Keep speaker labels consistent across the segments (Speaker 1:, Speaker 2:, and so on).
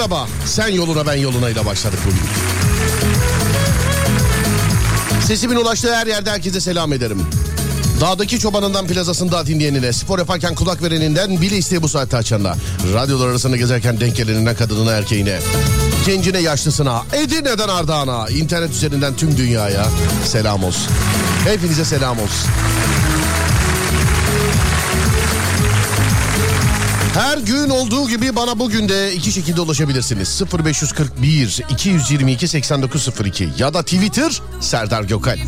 Speaker 1: Merhaba. Sen yoluna ben yoluna ile başladık bugün. Sesimin ulaştığı her yerde herkese selam ederim. Dağdaki çobanından plazasında dinleyenine, spor yaparken kulak vereninden, bile isteği bu saatte açanına, radyolar arasında gezerken denk geleninden kadınına erkeğine, gencine yaşlısına, Edirne'den Ardahan'a, internet üzerinden tüm dünyaya selam olsun. Hepinize selam olsun. Her gün olduğu gibi bana bugün de iki şekilde ulaşabilirsiniz. 0541 222 8902 ya da Twitter Serdar Gökal.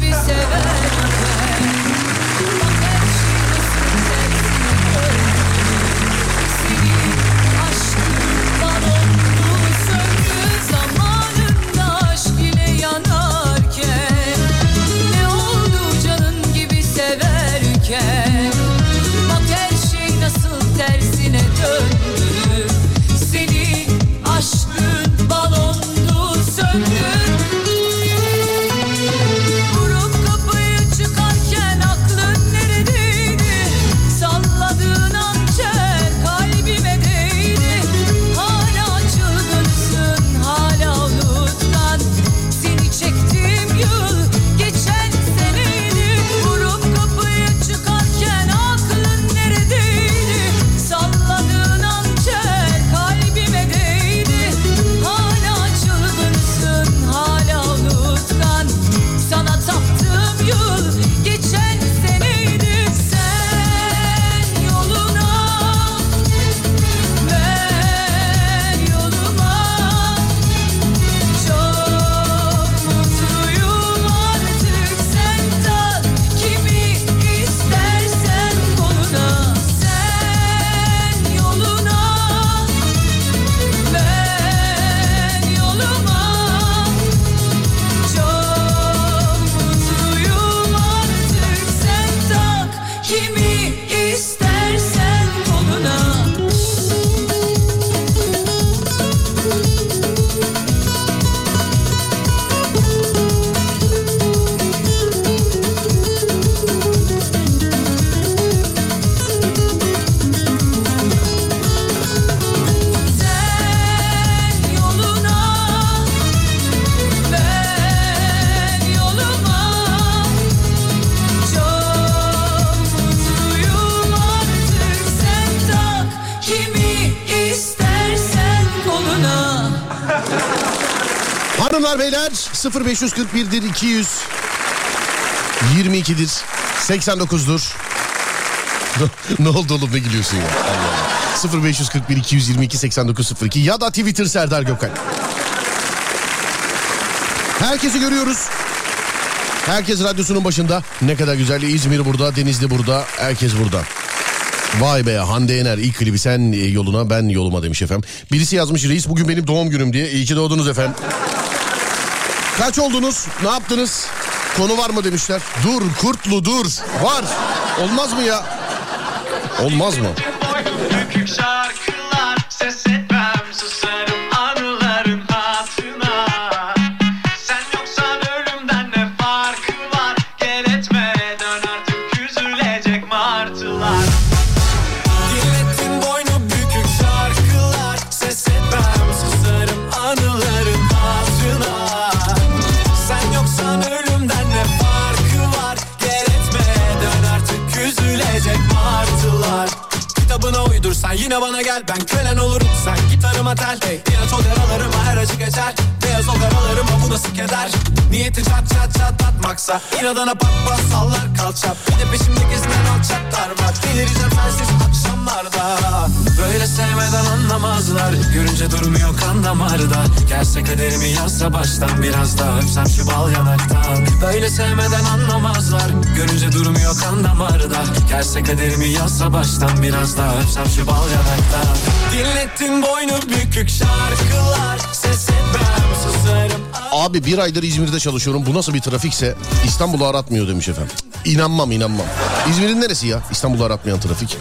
Speaker 1: Hanımlar beyler 0541'dir 200 22'dir 89'dur. ne oldu oğlum ne gülüyorsun ya? Allah Allah. 0541 222 8902 ya da Twitter Serdar Gökal. Herkesi görüyoruz. Herkes radyosunun başında. Ne kadar güzel. İzmir burada, Denizli burada, herkes burada. Vay be Hande Yener ilk klibi sen yoluna ben yoluma demiş efendim. Birisi yazmış reis bugün benim doğum günüm diye. İyi ki doğdunuz efendim. Kaç oldunuz? Ne yaptınız? Konu var mı demişler. Dur kurtlu dur. Var. Olmaz mı ya? Olmaz mı?
Speaker 2: Ben kölen olurum Sen gitarıma tel. Hey. İlaç ol yaralarıma her acı geçer. Beyaz ol karalarıma bu nasıl keder Niyeti çat çat çatlatmaksa İnadına pat pat sallar kalça Bir de peşimde gezinen alçaklar var. Delireceğim sensiz akşamlarda. Böyle sevmeden anlamazlar. Görünce durmuyor kan damarda. Gelse kaderimi yazsa baştan Biraz daha öpsem şu bal yanaktan Böyle sevmeden anlamazlar Görünce durmuyor kan damarda Gelse kaderimi yazsa baştan Biraz daha öpsem şu bal yanaktan Dinlettin boynu bükük şarkılar Ses etmem susarım
Speaker 1: Abi bir aydır İzmir'de çalışıyorum. Bu nasıl bir trafikse İstanbul'u aratmıyor demiş efendim. İnanmam inanmam. İzmir'in neresi ya? İstanbul'u aratmayan trafik.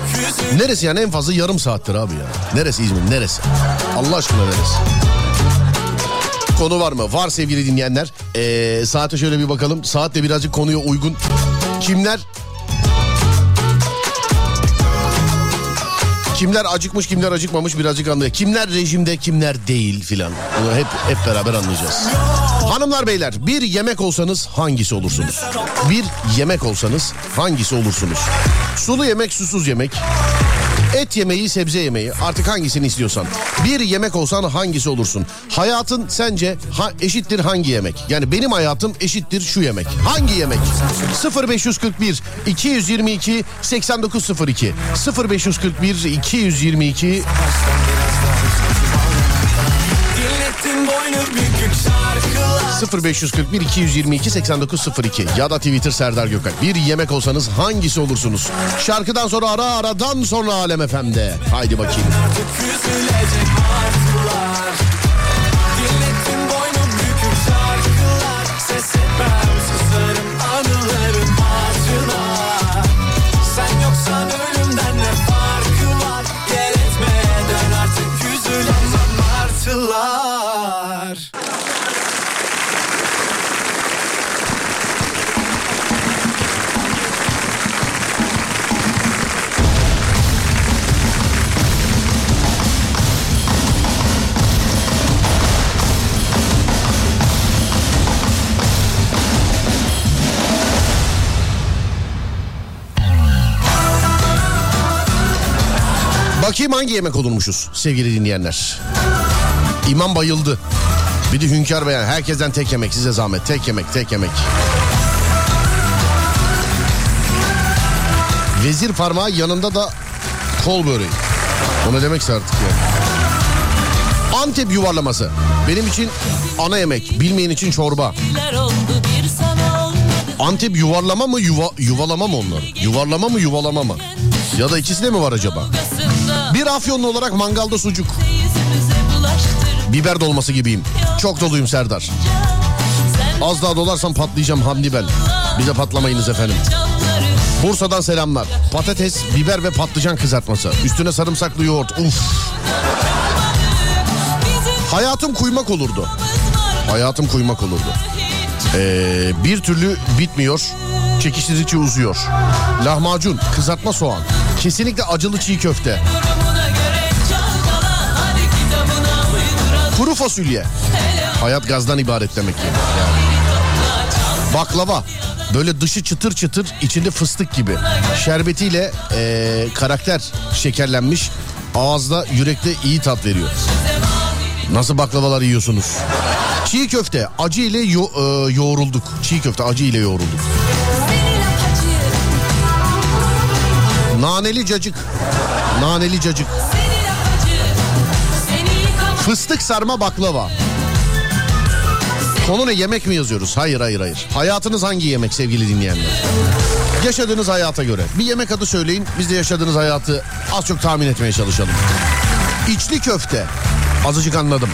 Speaker 1: Neresi yani en fazla yarım saattir abi ya. Neresi İzmir neresi? Allah aşkına neresi? Konu var mı? Var sevgili dinleyenler. Ee, saate şöyle bir bakalım. Saat de birazcık konuya uygun. Kimler
Speaker 3: Kimler acıkmış kimler acıkmamış birazcık anlayacağız. Kimler rejimde kimler değil filan. Bunu hep hep beraber anlayacağız. Hanımlar beyler bir yemek olsanız hangisi olursunuz? Bir yemek olsanız hangisi olursunuz? Sulu yemek susuz yemek. Et yemeği, sebze yemeği artık hangisini istiyorsan. Bir yemek olsan hangisi olursun? Hayatın sence ha, eşittir hangi yemek? Yani benim hayatım eşittir şu yemek. Hangi yemek? 0541 222 8902 0541 222
Speaker 2: Dinlettin boynu bükük şarkılar
Speaker 3: 0541 222 8902 ya da Twitter Serdar Gökalp. Bir yemek olsanız hangisi olursunuz? Şarkıdan sonra ara aradan sonra Alem FM'de. Haydi bakayım.
Speaker 2: Artık
Speaker 3: Bakayım hangi yemek olurmuşuz sevgili dinleyenler. İmam bayıldı. Bir de hünkâr beyan. Herkesten tek yemek size zahmet. Tek yemek tek yemek. Vezir parmağı yanında da kol böreği. O ne demekse artık ya. Antep yuvarlaması. Benim için ana yemek. Bilmeyen için çorba. Antep yuvarlama mı yuva, yuvalama mı onlar? Yuvarlama mı yuvalama mı? Ya da ikisi de mi var acaba? Bir afyonlu olarak mangalda sucuk. Biber dolması gibiyim. Çok doluyum Serdar. Az daha dolarsam patlayacağım Hamdi Bel. Bize patlamayınız efendim. Bursa'dan selamlar. Patates, biber ve patlıcan kızartması. Üstüne sarımsaklı yoğurt. Uf. Hayatım kuymak olurdu. Hayatım kuymak olurdu. Ee, bir türlü bitmiyor. Çekiştirdikçe uzuyor. Lahmacun, kızartma soğan. Kesinlikle acılı çiğ köfte. Kuru fasulye. Hayat gazdan ibaret demek ki. Yani. Baklava. Böyle dışı çıtır çıtır içinde fıstık gibi. Şerbetiyle ee, karakter şekerlenmiş. Ağızda yürekte iyi tat veriyor. Nasıl baklavalar yiyorsunuz? Çiğ köfte acı ile yo- ee, yoğrulduk. Çiğ köfte acı ile yoğrulduk. Naneli cacık. Naneli cacık. Fıstık sarma baklava. Konu ne yemek mi yazıyoruz? Hayır hayır hayır. Hayatınız hangi yemek sevgili dinleyenler? Yaşadığınız hayata göre. Bir yemek adı söyleyin. Biz de yaşadığınız hayatı az çok tahmin etmeye çalışalım. İçli köfte. Azıcık anladım.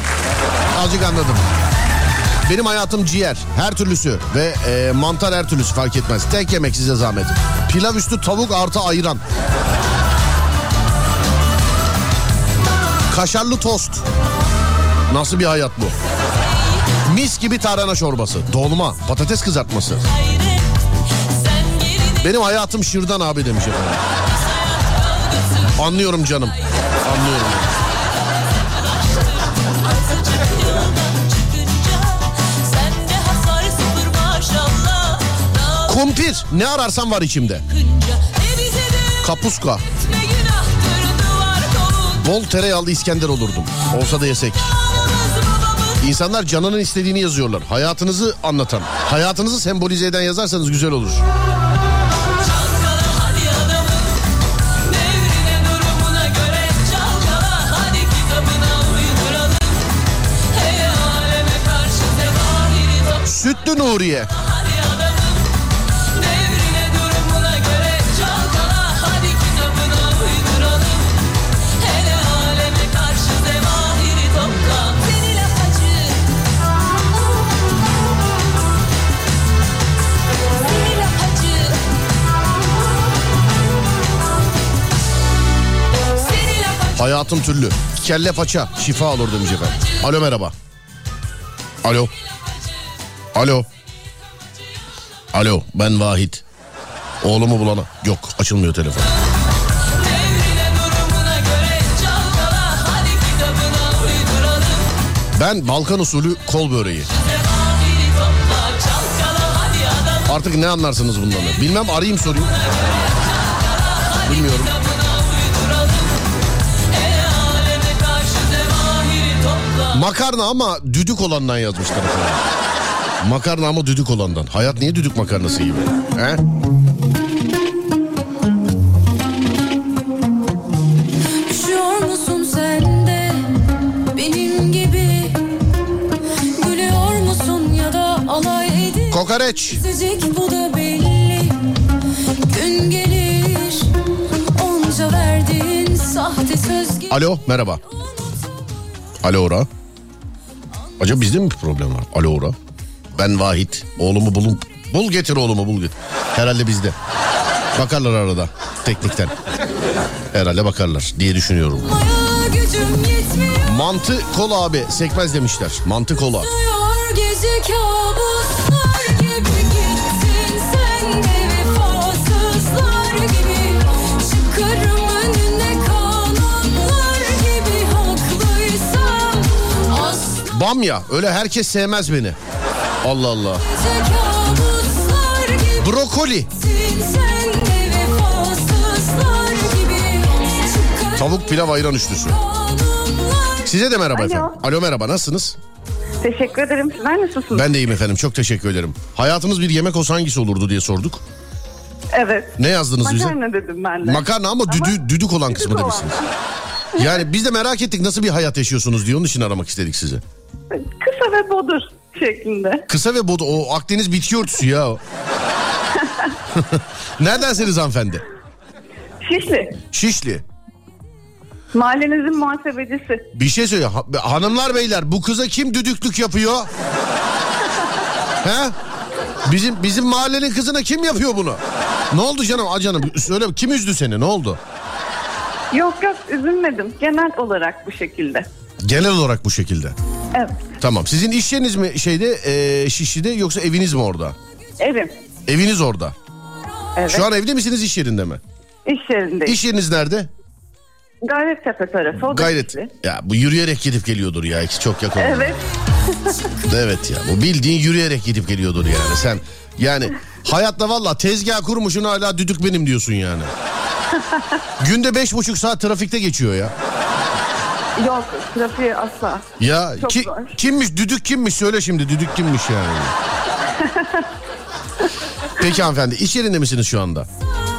Speaker 3: Azıcık anladım. Benim hayatım ciğer. Her türlüsü. Ve e, mantar her türlüsü fark etmez. Tek yemek size zahmet. Pilav üstü tavuk artı ayran. Kaşarlı tost. Nasıl bir hayat bu? Mis gibi tarhana çorbası, dolma, patates kızartması. Benim hayatım şırdan abi demiş efendim. Anlıyorum canım. Anlıyorum. Kumpir ne ararsan var içimde. Kapuska. Bol tereyağlı İskender olurdum. Olsa da yesek. İnsanlar canının istediğini yazıyorlar. Hayatınızı anlatan. Hayatınızı sembolize eden yazarsanız güzel olur.
Speaker 1: çalkala hadi
Speaker 3: Hayatım türlü. Kelle paça şifa olur demiş efendim. Alo merhaba. Alo. Alo. Alo ben Vahit. Oğlumu bulana. Yok açılmıyor telefon. Ben Balkan usulü kol böreği. Artık ne anlarsınız bundan? Bilmem arayayım sorayım. Bilmiyorum. Makarna ama düdük olandan yazmışlar. Makarna ama düdük olandan. Hayat niye düdük makarnası gibi? He? Kokoreç.
Speaker 1: Sıcak bu da belli Gün gelir Onca verdiğin sahte söz gibi
Speaker 3: Alo merhaba. Alo Ora. Acaba bizde mi bir problem var? Alo Ora. Ben Vahit. Oğlumu bulun. Bul getir oğlumu bul getir. Herhalde bizde. Bakarlar arada teknikten. Herhalde bakarlar diye düşünüyorum. Mantı kola abi sekmez demişler. Mantı kola.
Speaker 1: Asla
Speaker 3: Bamya öyle herkes sevmez beni. Allah Allah. Brokoli. Tavuk pilav ayran üçlüsü. Size de merhaba
Speaker 4: Alo.
Speaker 3: efendim. Alo merhaba nasılsınız?
Speaker 4: Teşekkür ederim. Sizler nasılsınız?
Speaker 3: Ben de iyiyim efendim çok teşekkür ederim. Hayatınız bir yemek olsa hangisi olurdu diye sorduk.
Speaker 4: Evet.
Speaker 3: Ne yazdınız bize?
Speaker 4: Makarna dedim ben de.
Speaker 3: Makarna ama düdü, düdük olan kısmı
Speaker 4: olan.
Speaker 3: demişsiniz. Yani biz de merak ettik nasıl bir hayat yaşıyorsunuz diye onun için aramak istedik sizi.
Speaker 4: Kısa ve bodur şeklinde.
Speaker 3: Kısa ve bodu o Akdeniz bitki örtüsü ya. Neredensiniz hanımefendi?
Speaker 4: Şişli.
Speaker 3: Şişli.
Speaker 4: Mahallenizin muhasebecisi.
Speaker 3: Bir şey söyle. Ha- hanımlar beyler bu kıza kim düdüklük yapıyor? He? Bizim bizim mahallenin kızına kim yapıyor bunu? Ne oldu canım? A canım söyle kim üzdü seni? Ne oldu?
Speaker 4: Yok yok üzülmedim. Genel olarak bu şekilde.
Speaker 3: Genel olarak bu şekilde.
Speaker 4: Evet.
Speaker 3: Tamam. Sizin iş yeriniz mi şeyde e, Şişli'de yoksa eviniz mi orada?
Speaker 4: Evim.
Speaker 3: Eviniz orada.
Speaker 4: Evet.
Speaker 3: Şu an evde misiniz iş yerinde mi?
Speaker 4: İş yerindeyim.
Speaker 3: İş yeriniz nerede?
Speaker 4: Gayrettepe tarafı. O da
Speaker 3: Gayret.
Speaker 4: Şişli.
Speaker 3: Ya bu yürüyerek gidip geliyordur ya. İkisi çok yakın.
Speaker 4: Evet.
Speaker 3: Evet ya. Bu bildiğin yürüyerek gidip geliyordur yani. Sen yani hayatta valla tezgah kurmuşsun hala düdük benim diyorsun yani. Günde beş buçuk saat trafikte geçiyor ya.
Speaker 4: Yok trafiği asla.
Speaker 3: Ya
Speaker 4: Çok
Speaker 3: ki,
Speaker 4: zor.
Speaker 3: kimmiş düdük kimmiş söyle şimdi düdük kimmiş yani. Peki hanımefendi iş yerinde misiniz şu anda?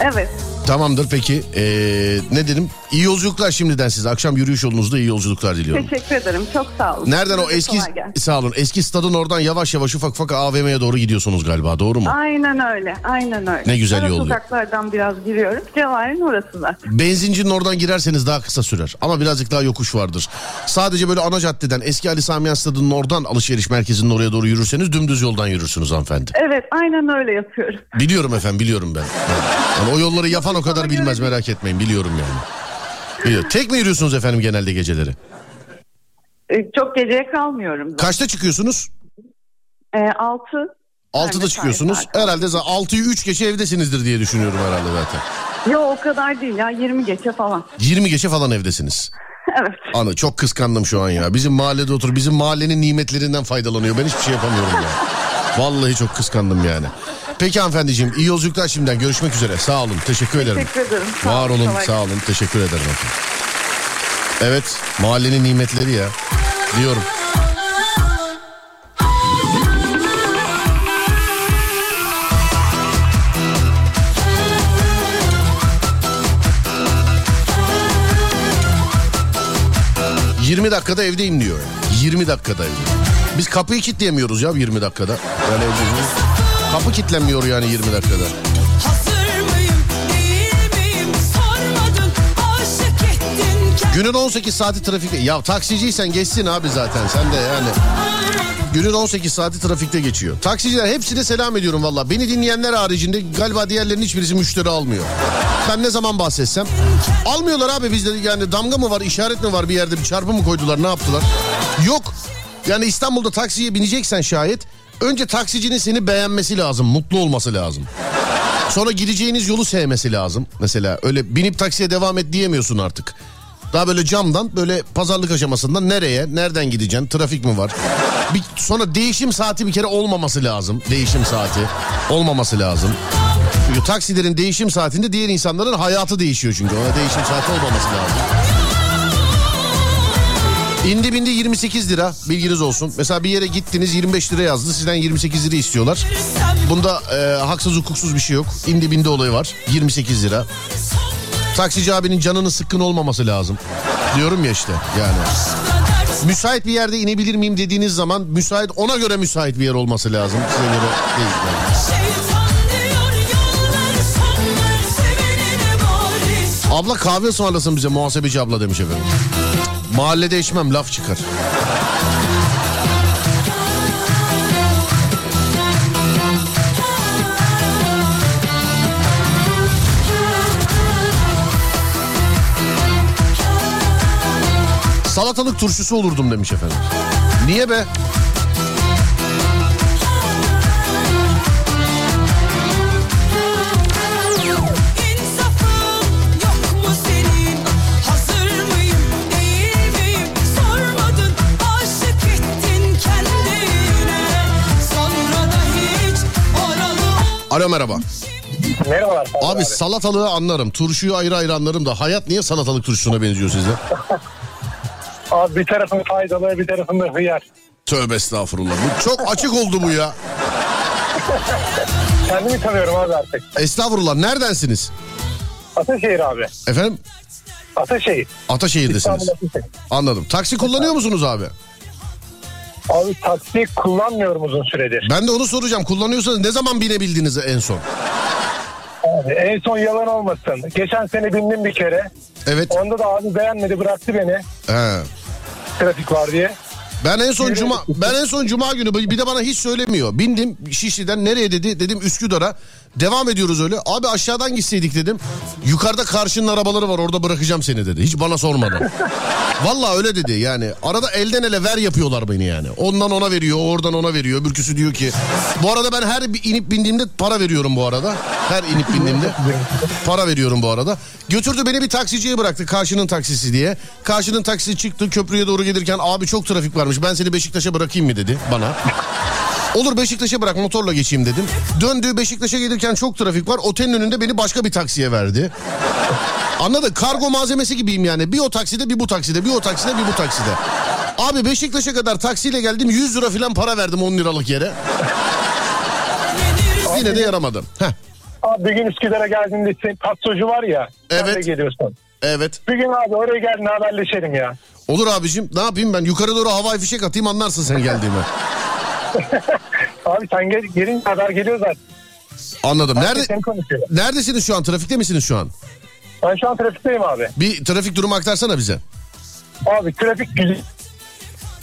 Speaker 4: Evet.
Speaker 3: Tamamdır peki ee, ne dedim iyi yolculuklar şimdiden size akşam yürüyüş yolunuzda iyi yolculuklar diliyorum.
Speaker 4: Teşekkür ederim. Çok sağ olun.
Speaker 3: Nereden o
Speaker 4: Size
Speaker 3: eski
Speaker 4: kolay gelsin.
Speaker 3: sağ olun eski stadın oradan yavaş yavaş ufak ufak AVM'ye doğru gidiyorsunuz galiba doğru mu?
Speaker 4: Aynen öyle. Aynen öyle.
Speaker 3: Ne güzel
Speaker 4: Ara
Speaker 3: yol
Speaker 4: sokaklardan biraz giriyorum. Cevahir'in orası zaten.
Speaker 3: Benzincinin oradan girerseniz daha kısa sürer ama birazcık daha yokuş vardır. Sadece böyle ana caddeden eski Ali Sami Yen stadının oradan alışveriş merkezinin oraya doğru yürürseniz dümdüz yoldan yürürsünüz hanımefendi.
Speaker 4: Evet aynen öyle yapıyorum.
Speaker 3: Biliyorum efendim biliyorum ben. Yani o yolları yapan o kadar bilmez merak etmeyin biliyorum yani. Biliyorum. Tek mi yürüyorsunuz efendim genelde geceleri?
Speaker 4: Ee, Çok geceye kalmıyorum. zaten.
Speaker 3: Kaçta çıkıyorsunuz?
Speaker 4: Ee, altı.
Speaker 3: 6'da
Speaker 4: mesai
Speaker 3: çıkıyorsunuz. Herhalde 6'yı 3 geçe evdesinizdir diye düşünüyorum herhalde zaten.
Speaker 4: Yok o kadar değil ya 20 geçe falan.
Speaker 3: 20 geçe falan evdesiniz.
Speaker 4: Evet.
Speaker 3: Ana çok kıskandım şu an ya. Bizim mahallede otur, bizim mahallenin nimetlerinden faydalanıyor. Ben hiçbir şey yapamıyorum ya. Vallahi çok kıskandım yani. Peki hanımefendiciğim iyi yolculuklar şimdiden. Görüşmek üzere. Sağ olun. Teşekkür ederim.
Speaker 4: Teşekkür ederim. Sağ
Speaker 3: Var
Speaker 4: olun, kolay
Speaker 3: Sağ olun. Teşekkür ederim efendim. Evet. Mahallenin nimetleri ya. Diyorum. ...20 dakikada evdeyim diyor. 20 dakikada evde. Biz kapıyı kilitleyemiyoruz ya 20 dakikada. Yani evdeyiz. Kapı kilitlenmiyor yani 20 dakikada. Günün 18 saati trafikte. Ya taksiciysen geçsin abi zaten sen de yani. Günün 18 saati trafikte geçiyor. Taksiciler hepsine selam ediyorum valla. Beni dinleyenler haricinde galiba diğerlerinin hiçbirisi müşteri almıyor. Ben ne zaman bahsetsem. Almıyorlar abi bizde yani damga mı var işaret mi var bir yerde bir çarpı mı koydular ne yaptılar? Yok. Yani İstanbul'da taksiye bineceksen şayet önce taksicinin seni beğenmesi lazım, mutlu olması lazım. Sonra gideceğiniz yolu sevmesi lazım. Mesela öyle binip taksiye devam et diyemiyorsun artık. Daha böyle camdan böyle pazarlık aşamasından nereye, nereden gideceksin, trafik mi var? Bir, sonra değişim saati bir kere olmaması lazım. Değişim saati olmaması lazım. Çünkü taksilerin değişim saatinde diğer insanların hayatı değişiyor çünkü. Ona değişim saati olmaması lazım. İndi bindi 28 lira bilginiz olsun. Mesela bir yere gittiniz 25 lira yazdı sizden 28 lira istiyorlar. Bunda e, haksız hukuksuz bir şey yok. İndi bindi olayı var 28 lira. Taksici abinin canının sıkkın olmaması lazım. Diyorum ya işte yani. Müsait bir yerde inebilir miyim dediğiniz zaman müsait ona göre müsait bir yer olması lazım. Size göre değil yani. Abla kahve ısmarlasın bize muhasebeci abla demiş efendim. Mahallede içmem laf çıkar. Salatalık turşusu olurdum demiş efendim. Niye be? Alo merhaba.
Speaker 4: Merhabalar.
Speaker 3: Abi salatalığı anlarım. Turşuyu ayrı ayrı anlarım da hayat niye salatalık turşusuna benziyor size?
Speaker 4: Abi bir tarafın faydalı bir tarafında hıyar.
Speaker 3: Tövbe estağfurullah. Bu çok açık oldu bu ya.
Speaker 4: Kendimi tanıyorum abi artık.
Speaker 3: Estağfurullah. Neredensiniz?
Speaker 4: Ataşehir abi.
Speaker 3: Efendim?
Speaker 4: Ataşehir.
Speaker 3: Ataşehir'desiniz.
Speaker 4: İstanbul Ataşehir.
Speaker 3: Anladım. Taksi kullanıyor musunuz abi?
Speaker 4: Abi taksi kullanmıyorum uzun süredir.
Speaker 3: Ben de onu soracağım. Kullanıyorsanız ne zaman binebildiniz en son?
Speaker 4: Abi, en son yalan olmasın. Geçen sene bindim bir kere.
Speaker 3: Evet.
Speaker 4: Onda da abi beğenmedi bıraktı beni.
Speaker 3: He.
Speaker 4: Trafik var diye.
Speaker 3: Ben en son cuma ben en son cuma günü bir de bana hiç söylemiyor. Bindim Şişli'den nereye dedi? Dedim Üsküdar'a. Devam ediyoruz öyle. Abi aşağıdan gitseydik dedim. Yukarıda karşının arabaları var orada bırakacağım seni dedi. Hiç bana sormadan. Vallahi öyle dedi yani. Arada elden ele ver yapıyorlar beni yani. Ondan ona veriyor, oradan ona veriyor. Öbürküsü diyor ki. Bu arada ben her inip bindiğimde para veriyorum bu arada. Her inip bindiğimde para veriyorum bu arada. Götürdü beni bir taksiciye bıraktı karşının taksisi diye. Karşının taksisi çıktı köprüye doğru gelirken abi çok trafik varmış ben seni Beşiktaş'a bırakayım mı dedi bana. Olur Beşiktaş'a bırak motorla geçeyim dedim. Döndü Beşiktaş'a gelirken çok trafik var. Otelin önünde beni başka bir taksiye verdi. Anladın? Kargo malzemesi gibiyim yani. Bir o takside bir bu takside bir o takside bir bu takside. Abi Beşiktaş'a kadar taksiyle geldim 100 lira falan para verdim 10 liralık yere. Yine de yaramadı. Heh,
Speaker 4: Abi bir gün Üsküdar'a geldiğinde patsocu var ya.
Speaker 3: Evet.
Speaker 4: geliyorsun.
Speaker 3: evet.
Speaker 4: Bir gün abi oraya geldiğinde haberleşelim ya.
Speaker 3: Olur abicim ne yapayım ben yukarı doğru havai fişek atayım anlarsın sen geldiğimi.
Speaker 4: Abi sen gel, gelince haber geliyor zaten.
Speaker 3: Anladım. Nerede, neredesiniz şu an? Trafikte misiniz şu an?
Speaker 4: Ben şu an trafikteyim abi.
Speaker 3: Bir trafik durumu aktarsana bize.
Speaker 4: Abi trafik güzel.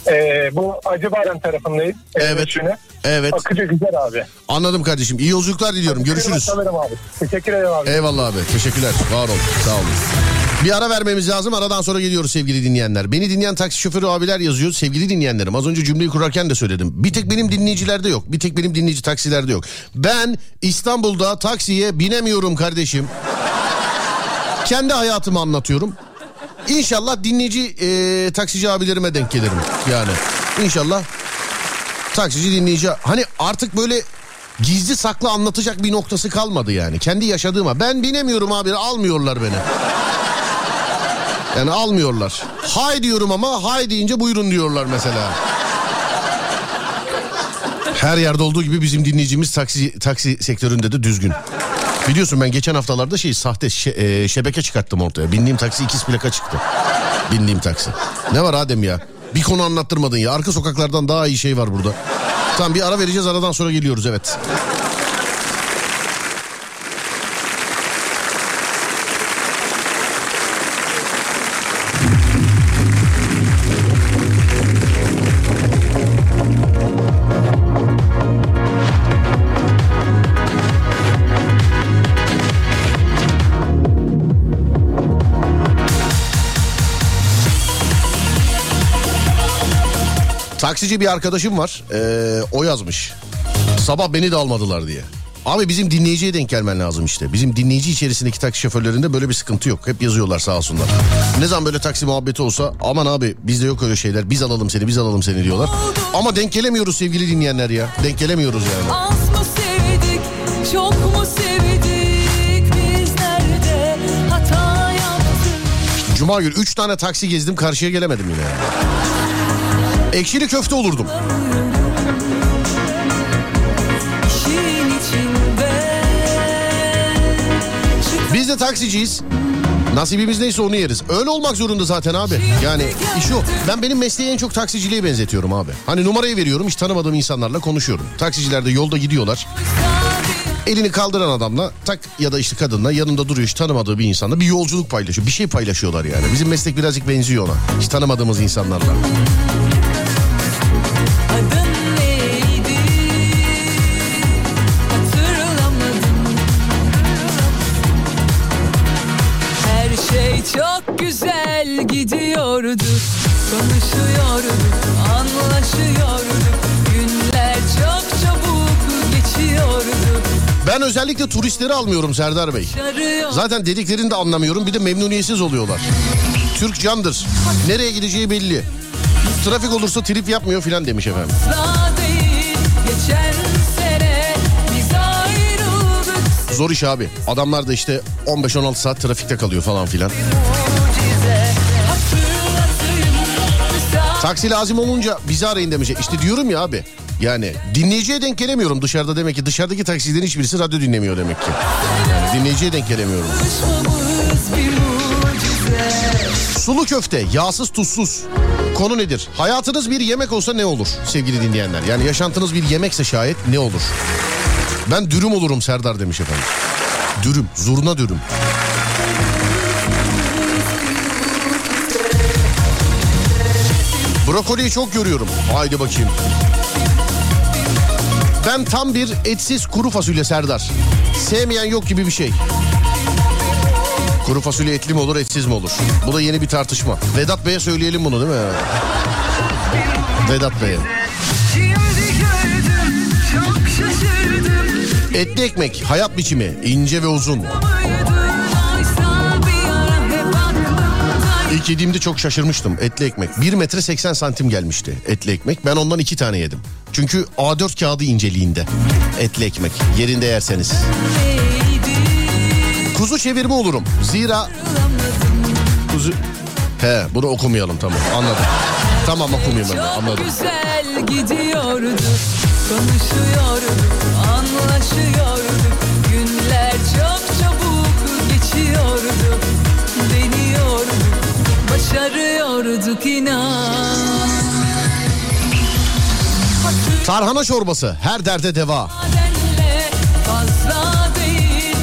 Speaker 4: Ee, bu Acıbadem tarafındayım. Ee,
Speaker 3: Evet.
Speaker 4: Şunu.
Speaker 3: Evet.
Speaker 4: Akıcı güzel abi.
Speaker 3: Anladım kardeşim. İyi yolculuklar diliyorum. Görüşürüz.
Speaker 4: Abi. Teşekkür ederim abi.
Speaker 3: Eyvallah abi. Teşekkürler. Var ol. Sağ olun. Bir ara vermemiz lazım. Aradan sonra geliyoruz sevgili dinleyenler. Beni dinleyen taksi şoförü abiler yazıyor. Sevgili dinleyenlerim az önce cümleyi kurarken de söyledim. Bir tek benim dinleyicilerde yok. Bir tek benim dinleyici taksilerde yok. Ben İstanbul'da taksiye binemiyorum kardeşim. Kendi hayatımı anlatıyorum. İnşallah dinleyici e, taksici abilerime denk gelirim. Yani inşallah taksici dinleyici hani artık böyle gizli saklı anlatacak bir noktası kalmadı yani. Kendi yaşadığıma ben binemiyorum abi almıyorlar beni. Yani almıyorlar. Hay diyorum ama hay deyince buyurun diyorlar mesela. Her yerde olduğu gibi bizim dinleyicimiz taksi taksi sektöründe de düzgün. Biliyorsun ben geçen haftalarda şey sahte şe- e, şebeke çıkarttım ortaya. Bindiğim taksi ikiz plaka çıktı. Bindiğim taksi. Ne var Adem ya? Bir konu anlattırmadın ya. Arka sokaklardan daha iyi şey var burada. Tamam bir ara vereceğiz aradan sonra geliyoruz evet. Taksici bir arkadaşım var. Ee, o yazmış. Sabah beni de almadılar diye. Abi bizim dinleyiciye denk gelmen lazım işte. Bizim dinleyici içerisindeki taksi şoförlerinde böyle bir sıkıntı yok. Hep yazıyorlar sağ olsunlar. Ne zaman böyle taksi muhabbeti olsa aman abi bizde yok öyle şeyler. Biz alalım seni biz alalım seni diyorlar. Ama denk gelemiyoruz sevgili dinleyenler ya. Denk gelemiyoruz yani.
Speaker 1: Az mı sevdik, çok mu sevdik? Biz nerede hata yaptık?
Speaker 3: Cuma günü 3 tane taksi gezdim karşıya gelemedim yine. Ekşili köfte olurdum. Biz de taksiciyiz. Nasibimiz neyse onu yeriz. Öyle olmak zorunda zaten abi. Yani iş o. Ben benim mesleği en çok taksiciliğe benzetiyorum abi. Hani numarayı veriyorum hiç tanımadığım insanlarla konuşuyorum. Taksiciler de yolda gidiyorlar. Elini kaldıran adamla tak ya da işte kadınla yanında duruyor hiç tanımadığı bir insanla bir yolculuk paylaşıyor. Bir şey paylaşıyorlar yani. Bizim meslek birazcık benziyor ona. Hiç tanımadığımız insanlarla.
Speaker 1: Çok güzel gidiyordu. Konuşuyorduk, anlaşıyorduk. Günler çok çabuk geçiyordu.
Speaker 3: Ben özellikle turistleri almıyorum Serdar Bey. Zaten dediklerini de anlamıyorum bir de memnuniyetsiz oluyorlar. Türk candır. Nereye gideceği belli. Trafik olursa trip yapmıyor filan demiş efendim.
Speaker 1: Asla değil, geçen
Speaker 3: Zor iş abi. Adamlar da işte 15-16 saat trafikte kalıyor falan filan. Taksi lazım olunca bizi arayın demiş. İşte diyorum ya abi. Yani dinleyiciye denk gelemiyorum dışarıda demek ki. Dışarıdaki taksicilerin hiçbirisi radyo dinlemiyor demek ki. Yani dinleyiciye denk gelemiyorum. Sulu köfte, yağsız tuzsuz. Konu nedir? Hayatınız bir yemek olsa ne olur sevgili dinleyenler? Yani yaşantınız bir yemekse şayet ne olur? Ben dürüm olurum Serdar demiş efendim. Dürüm, zurna dürüm. Brokoliyi çok görüyorum. Haydi bakayım. Ben tam bir etsiz kuru fasulye Serdar. Sevmeyen yok gibi bir şey. Kuru fasulye etli mi olur etsiz mi olur? Bu da yeni bir tartışma. Vedat Bey'e söyleyelim bunu değil mi? Vedat Bey'e. Etli ekmek, hayat biçimi, ince ve uzun. İlk yediğimde çok şaşırmıştım etli ekmek. 1 metre 80 santim gelmişti etli ekmek. Ben ondan iki tane yedim. Çünkü A4 kağıdı inceliğinde etli ekmek. Yerinde yerseniz. Kuzu çevirme olurum. Zira... Kuzu... He bunu okumayalım tamam anladım. Tamam okumayayım ben de,
Speaker 1: Çok
Speaker 3: anladım.
Speaker 1: güzel gidiyordu. Konuşuyorduk, anlaşıyorduk. Günler çok çabuk geçiyordu. Deniyorduk, başarıyorduk inan.
Speaker 3: Tarhana çorbası her derde deva.
Speaker 1: Değil.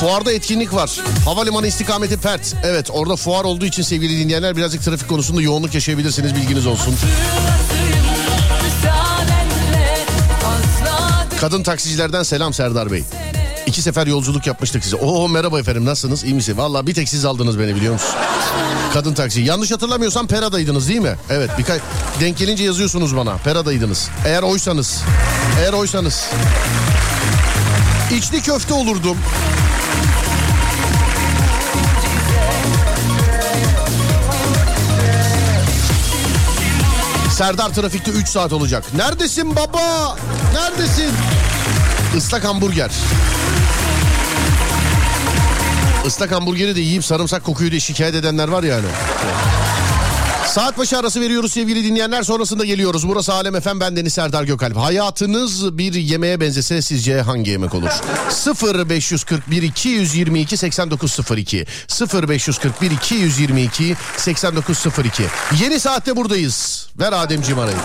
Speaker 3: Fuarda etkinlik var. Havalimanı istikameti Pert. Evet orada fuar olduğu için sevgili dinleyenler birazcık trafik konusunda yoğunluk yaşayabilirsiniz bilginiz olsun.
Speaker 1: hatırlatayım.
Speaker 3: Kadın taksicilerden selam Serdar Bey. İki sefer yolculuk yapmıştık size. Oo merhaba efendim nasılsınız? İyi misin? Valla bir tek siz aldınız beni biliyor musun? Kadın taksi. Yanlış hatırlamıyorsam Pera'daydınız değil mi? Evet birkaç denk gelince yazıyorsunuz bana. Pera'daydınız. Eğer oysanız. Eğer oysanız. İçli köfte olurdum. Serdar trafikte 3 saat olacak. Neredesin baba? Neredesin? Islak hamburger. Islak hamburgeri de yiyip sarımsak kokuyor diye şikayet edenler var yani. Saat başı arası veriyoruz sevgili dinleyenler. Sonrasında geliyoruz. Burası Alem Efem ben Deniz Serdar Gökalp. Hayatınız bir yemeğe benzese sizce hangi yemek olur? 0 541 222 8902 0 541 222 8902 Yeni saatte buradayız. Ver Ademciğim arayı.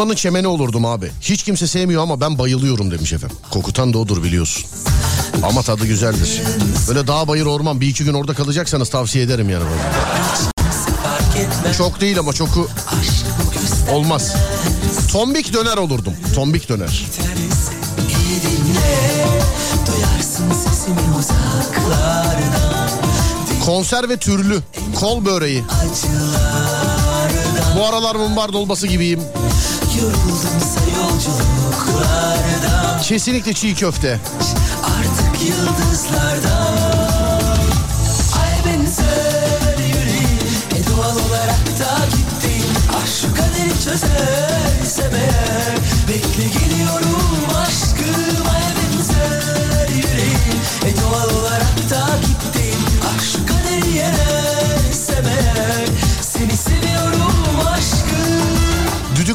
Speaker 3: Pastırmanın çemeni olurdum abi. Hiç kimse sevmiyor ama ben bayılıyorum demiş efendim. Kokutan da odur biliyorsun. Ama tadı güzeldir. Böyle dağ bayır orman bir iki gün orada kalacaksanız tavsiye ederim yani. Çok değil ama çoku olmaz. Tombik döner olurdum. Tombik döner. Konserve türlü. Kol böreği. Bu aralar mumbar dolması gibiyim.
Speaker 1: Yoruldumsa yolculuklardan
Speaker 3: Kesinlikle çiğ köfte.
Speaker 1: Artık yıldızlardan Ay benzer yüreğim E doğal olarak da gittim. Ah şu kaderi çözersem eğer Bekle geliyorum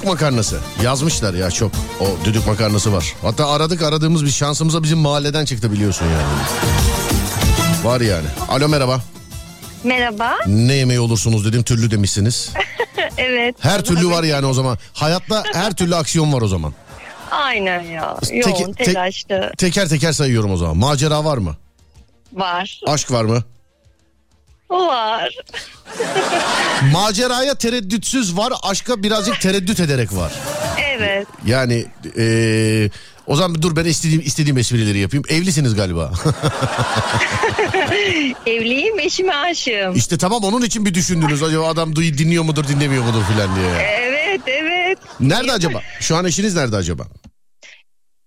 Speaker 3: Düdük makarnası. Yazmışlar ya çok. O düdük makarnası var. Hatta aradık aradığımız bir şansımıza bizim mahalleden çıktı biliyorsun yani. Var yani. Alo merhaba.
Speaker 5: Merhaba.
Speaker 3: Ne yemeği olursunuz dedim türlü demişsiniz.
Speaker 5: Evet.
Speaker 3: Her türlü var yani o zaman. Hayatta her türlü aksiyon var o zaman.
Speaker 5: Aynen ya.
Speaker 3: Teki-
Speaker 5: Yoğun,
Speaker 3: tek-
Speaker 5: telaşlı.
Speaker 3: Teker teker sayıyorum o zaman. Macera var mı?
Speaker 5: Var.
Speaker 3: Aşk var mı?
Speaker 5: Var.
Speaker 3: Maceraya tereddütsüz var, aşka birazcık tereddüt ederek var.
Speaker 5: Evet.
Speaker 3: Yani eee, o zaman dur ben istediğim istediğim esprileri yapayım. Evlisiniz galiba.
Speaker 5: Evliyim, eşime aşığım.
Speaker 3: işte tamam onun için bir düşündünüz. Acaba adam duy- dinliyor mudur dinlemiyor mudur filan diye.
Speaker 5: Evet, evet.
Speaker 3: Nerede acaba? Şu an eşiniz nerede acaba?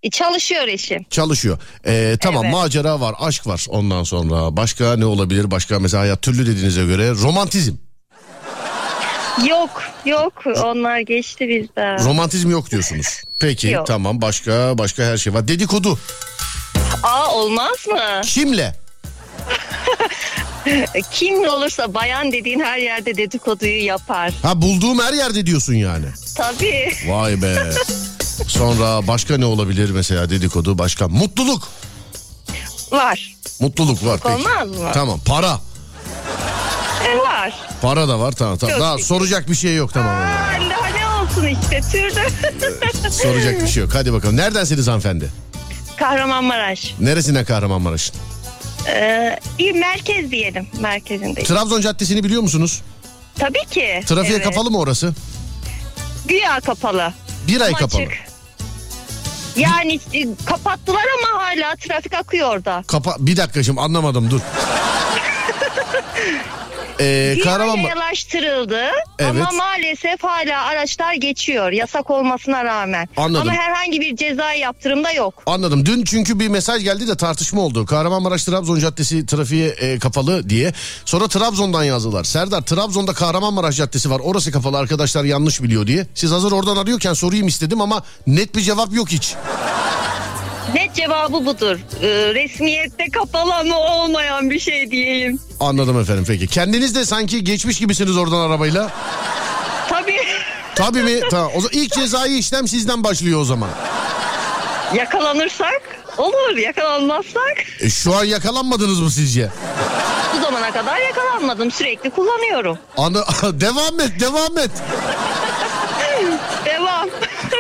Speaker 5: E, Çalışıyor eşim.
Speaker 3: Çalışıyor. Ee, tamam
Speaker 5: Evet.
Speaker 3: macera var, aşk var ondan sonra. Başka ne olabilir? Başka mesela hayat türlü dediğinize göre romantizm.
Speaker 5: Yok, yok. Onlar geçti bizden.
Speaker 3: Romantizm yok diyorsunuz. Peki
Speaker 5: Yok.
Speaker 3: tamam başka başka her şey var. Dedikodu.
Speaker 5: Aa olmaz mı?
Speaker 3: Kimle?
Speaker 5: Kim olursa bayan dediğin her yerde dedikoduyu yapar.
Speaker 3: Ha bulduğum her yerde diyorsun yani.
Speaker 5: Tabii.
Speaker 3: Vay be. Sonra başka ne olabilir mesela dedikodu başka? Mutluluk.
Speaker 5: Var.
Speaker 3: Mutluluk var peki.
Speaker 5: Olmaz mı?
Speaker 3: Tamam para.
Speaker 5: E, var.
Speaker 3: Para da var tamam tamam.
Speaker 5: Çok
Speaker 3: Daha
Speaker 5: şükür.
Speaker 3: soracak bir şey yok tamam.
Speaker 5: Aa, daha ne olsun işte türlü.
Speaker 3: soracak bir şey yok. Hadi bakalım. Neredensiniz hanımefendi?
Speaker 5: Kahramanmaraş.
Speaker 3: Neresinden Kahramanmaraş'ın?
Speaker 5: Ee, iyi merkez diyelim. Merkezindeyiz.
Speaker 3: Trabzon Caddesi'ni biliyor musunuz?
Speaker 5: Tabii ki.
Speaker 3: Trafiğe
Speaker 5: Evet.
Speaker 3: kapalı mı orası?
Speaker 5: Güya kapalı.
Speaker 3: Bir ay kapalı.
Speaker 5: açık. Yani e, kapattılar ama hala trafik akıyor orada.
Speaker 3: Kapa bir dakika şimdi anlamadım dur. Ee, Kahraman
Speaker 5: yayalaştırıldı
Speaker 3: Evet.
Speaker 5: ama maalesef hala araçlar geçiyor yasak olmasına rağmen.
Speaker 3: Anladım.
Speaker 5: Ama herhangi bir cezai yaptırımda yok.
Speaker 3: Anladım. Dün çünkü bir mesaj geldi de tartışma oldu. Kahramanmaraş Trabzon Caddesi trafiğe e, kapalı diye. Sonra Trabzon'dan yazdılar. Serdar Trabzon'da Kahramanmaraş Caddesi var. Orası kapalı arkadaşlar yanlış biliyor diye. Siz hazır oradan arıyorken sorayım istedim ama net bir cevap yok hiç.
Speaker 5: Net cevabı budur. Ee, resmiyette kapalı ama olmayan bir şey diyeyim.
Speaker 3: Anladım efendim peki. Kendiniz de sanki geçmiş gibisiniz oradan arabayla.
Speaker 5: Tabii
Speaker 3: Tabii mi? Tamam. O zaman ilk cezai işlem sizden başlıyor o zaman.
Speaker 5: yakalanırsak olur yakalanmazsak
Speaker 3: E, şu an yakalanmadınız mı sizce?
Speaker 5: bu zamana kadar yakalanmadım sürekli kullanıyorum.
Speaker 3: Anı devam et, devam et.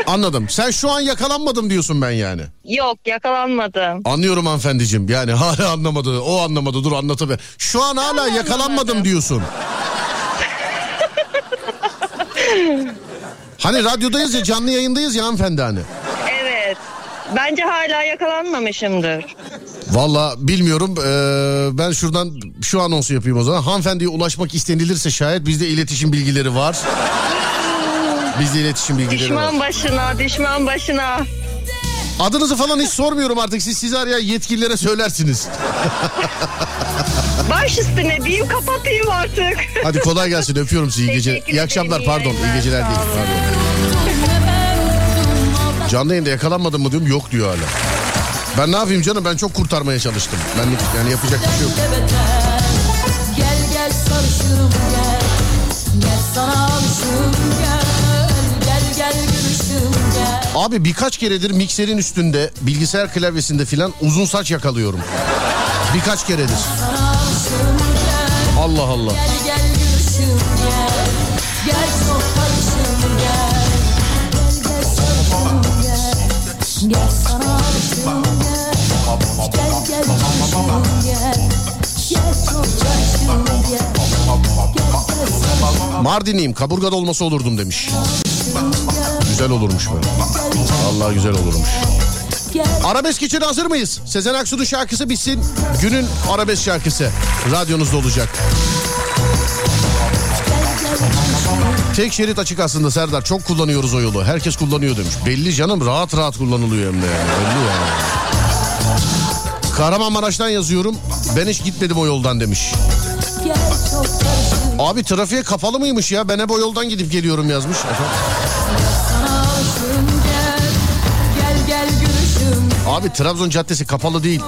Speaker 3: Anladım. Sen şu an yakalanmadım diyorsun ben yani.
Speaker 5: Yok yakalanmadım.
Speaker 3: Anlıyorum hanımefendiciğim. Yani hala anlamadı. O anlamadı. Dur anlatıver. Şu an hala
Speaker 5: Ben
Speaker 3: yakalanmadım
Speaker 5: anlamadım.
Speaker 3: diyorsun. hani radyodayız ya canlı yayındayız ya hanımefendi hani.
Speaker 5: Evet. Bence hala yakalanmamışımdır.
Speaker 3: Valla bilmiyorum. Ee, ben şuradan şu anonsu yapayım o zaman. Hanımefendiye ulaşmak istenilirse şayet bizde iletişim bilgileri var. Bizde iletişim bilgileri var.
Speaker 5: Düşman başına, düşman başına.
Speaker 3: Adınızı falan hiç sormuyorum artık. Siz sizi arayan yetkililere söylersiniz.
Speaker 5: Baş üstüne diyeyim kapatayım artık.
Speaker 3: Hadi kolay gelsin. Öpüyorum sizi. İyi gece.
Speaker 5: Teşekkür
Speaker 3: İyi akşamlar.
Speaker 5: ederim, iyi
Speaker 3: Pardon. İyi
Speaker 5: yayınlar,
Speaker 3: geceler
Speaker 5: sağ
Speaker 3: değil.
Speaker 5: olun.
Speaker 3: Canlı yayında yakalanmadın mı diyorum. Yok diyor hala. Ben ne yapayım canım? Ben çok kurtarmaya çalıştım. Ben yani yapacak bir şey yok. Abi birkaç keredir mikserin üstünde, bilgisayar klavyesinde filan uzun saç yakalıyorum. Birkaç keredir. Allah Allah.
Speaker 6: Gel gel gülüşüm gel
Speaker 3: kaburga dolması olurdum demiş. Güzel olurmuş böyle. Allah güzel olurmuş. Arabesk için hazır mıyız? Sezen Aksu'nun şarkısı bitsin. Günün arabesk şarkısı. Radyonuzda olacak. Tek şerit açık aslında Serdar. Çok kullanıyoruz o yolu. Herkes kullanıyor demiş. Belli canım rahat rahat kullanılıyor hem de yani. Belli yani. Kahramanmaraş'tan yazıyorum. Ben hiç gitmedim o yoldan demiş. Abi trafiğe kapalı mıymış ya? Ben hep o yoldan gidip geliyorum yazmış. Efendim? Abi Trabzon Caddesi kapalı değil.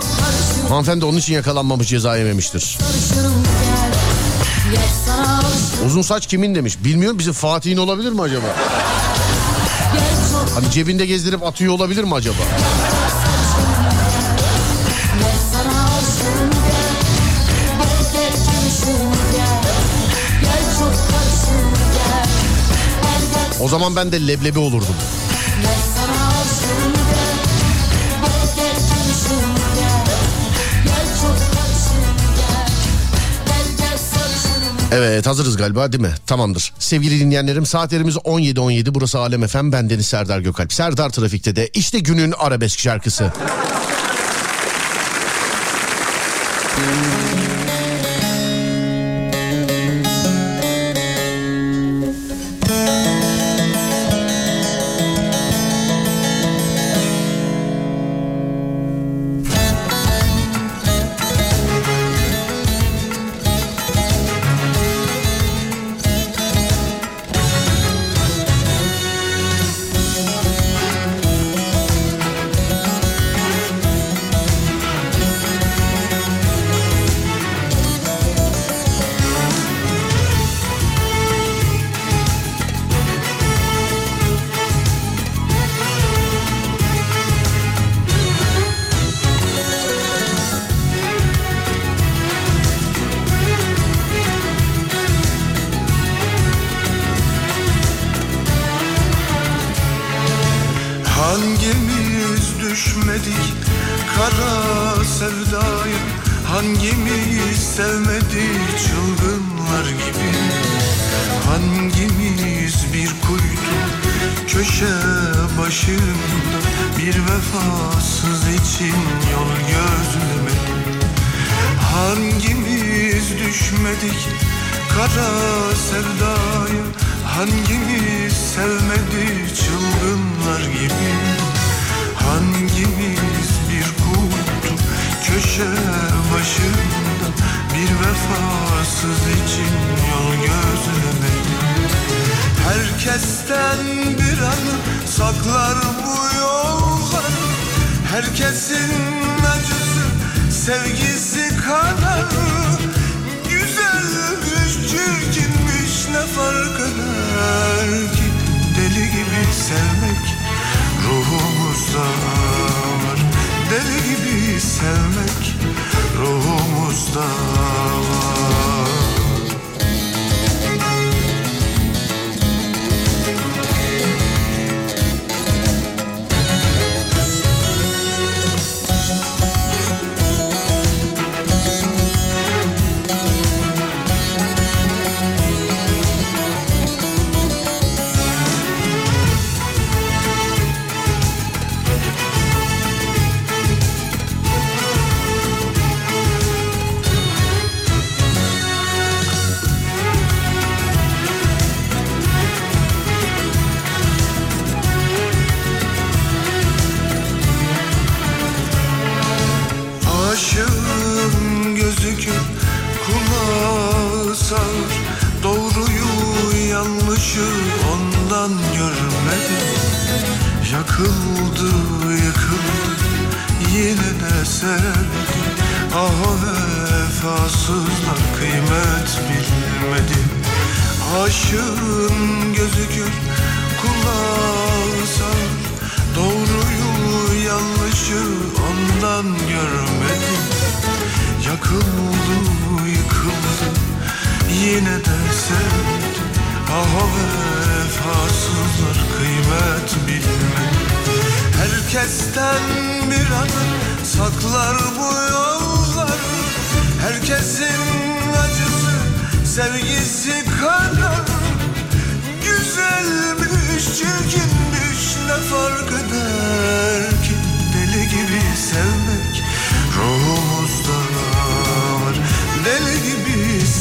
Speaker 3: Hanımefendi onun için yakalanmamış ceza yememiştir. Uzun saç kimin demiş. Bilmiyorum bizim Fatih'in olabilir mi acaba? Hani cebinde gezdirip atıyor olabilir mi acaba? O zaman ben de leblebi olurdum. Evet hazırız galiba değil mi? Tamamdır. Sevgili dinleyenlerim saatlerimiz 17.17 burası Alem FM ben Deniz Serdar Gökalp. Serdar Trafik'te de işte günün arabesk şarkısı.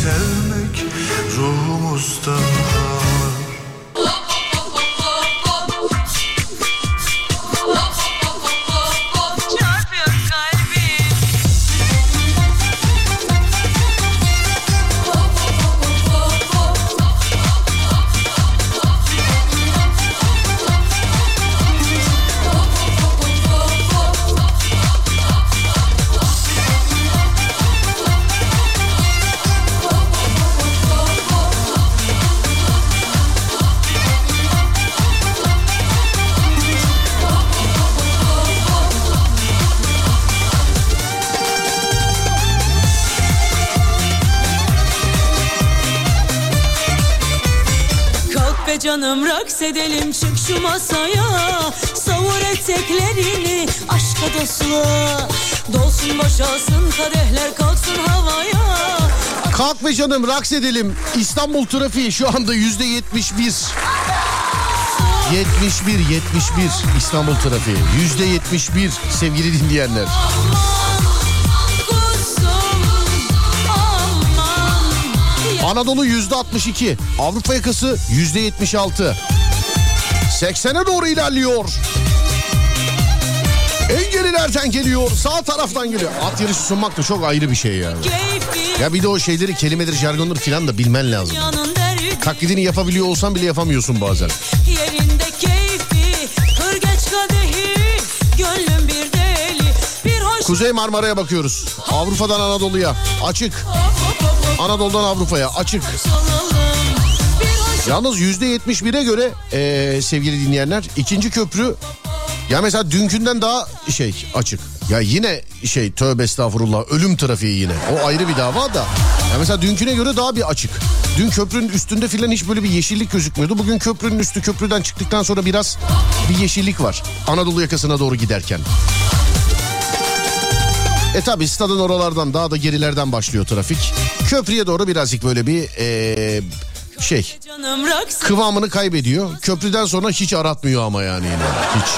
Speaker 7: Sevmek ruhumuzda
Speaker 1: canım raks edelim çık şu masaya Savur eteklerini aşka dostluğa Dolsun boşalsın kadehler kalksın havaya
Speaker 3: Kalk be canım raks edelim. İstanbul trafiği şu anda yüzde 71. 71 71 İstanbul trafiği yüzde 71 sevgili dinleyenler. Anadolu yüzde 62 Avrupa yakası yüzde 76 80'e doğru ilerliyor. En gerilerden geliyor sağ taraftan geliyor. At yarışı sunmak da çok ayrı bir şey yani. Ya bir de o şeyleri kelimeleri jargonları filan da bilmen lazım. Taklidini yapabiliyor olsan bile yapamıyorsun bazen.
Speaker 1: Yerinde keyfi kadehi Gönlüm bir deli Bir hoş
Speaker 3: Kuzey Marmara'ya bakıyoruz. Avrupa'dan Anadolu'ya açık. Anadolu'dan Avrupa'ya açık. Yalnız yüzde 71'e göre eee, sevgili dinleyenler ikinci köprü ya mesela dünkünden daha şey açık. Ya yine şey tövbe estağfurullah ölüm trafiği yine. O ayrı bir dava da. Ya mesela dünküne göre daha bir açık. Dün köprünün üstünde filan hiç böyle bir yeşillik gözükmüyordu. Bugün köprünün üstü köprüden çıktıktan sonra biraz bir yeşillik var. Anadolu yakasına doğru giderken. E tabi stadın oralardan daha da gerilerden başlıyor trafik. Köprüye doğru birazcık böyle bir eee, şey kıvamını kaybediyor. Köprüden sonra hiç aratmıyor ama yani yine. Hiç.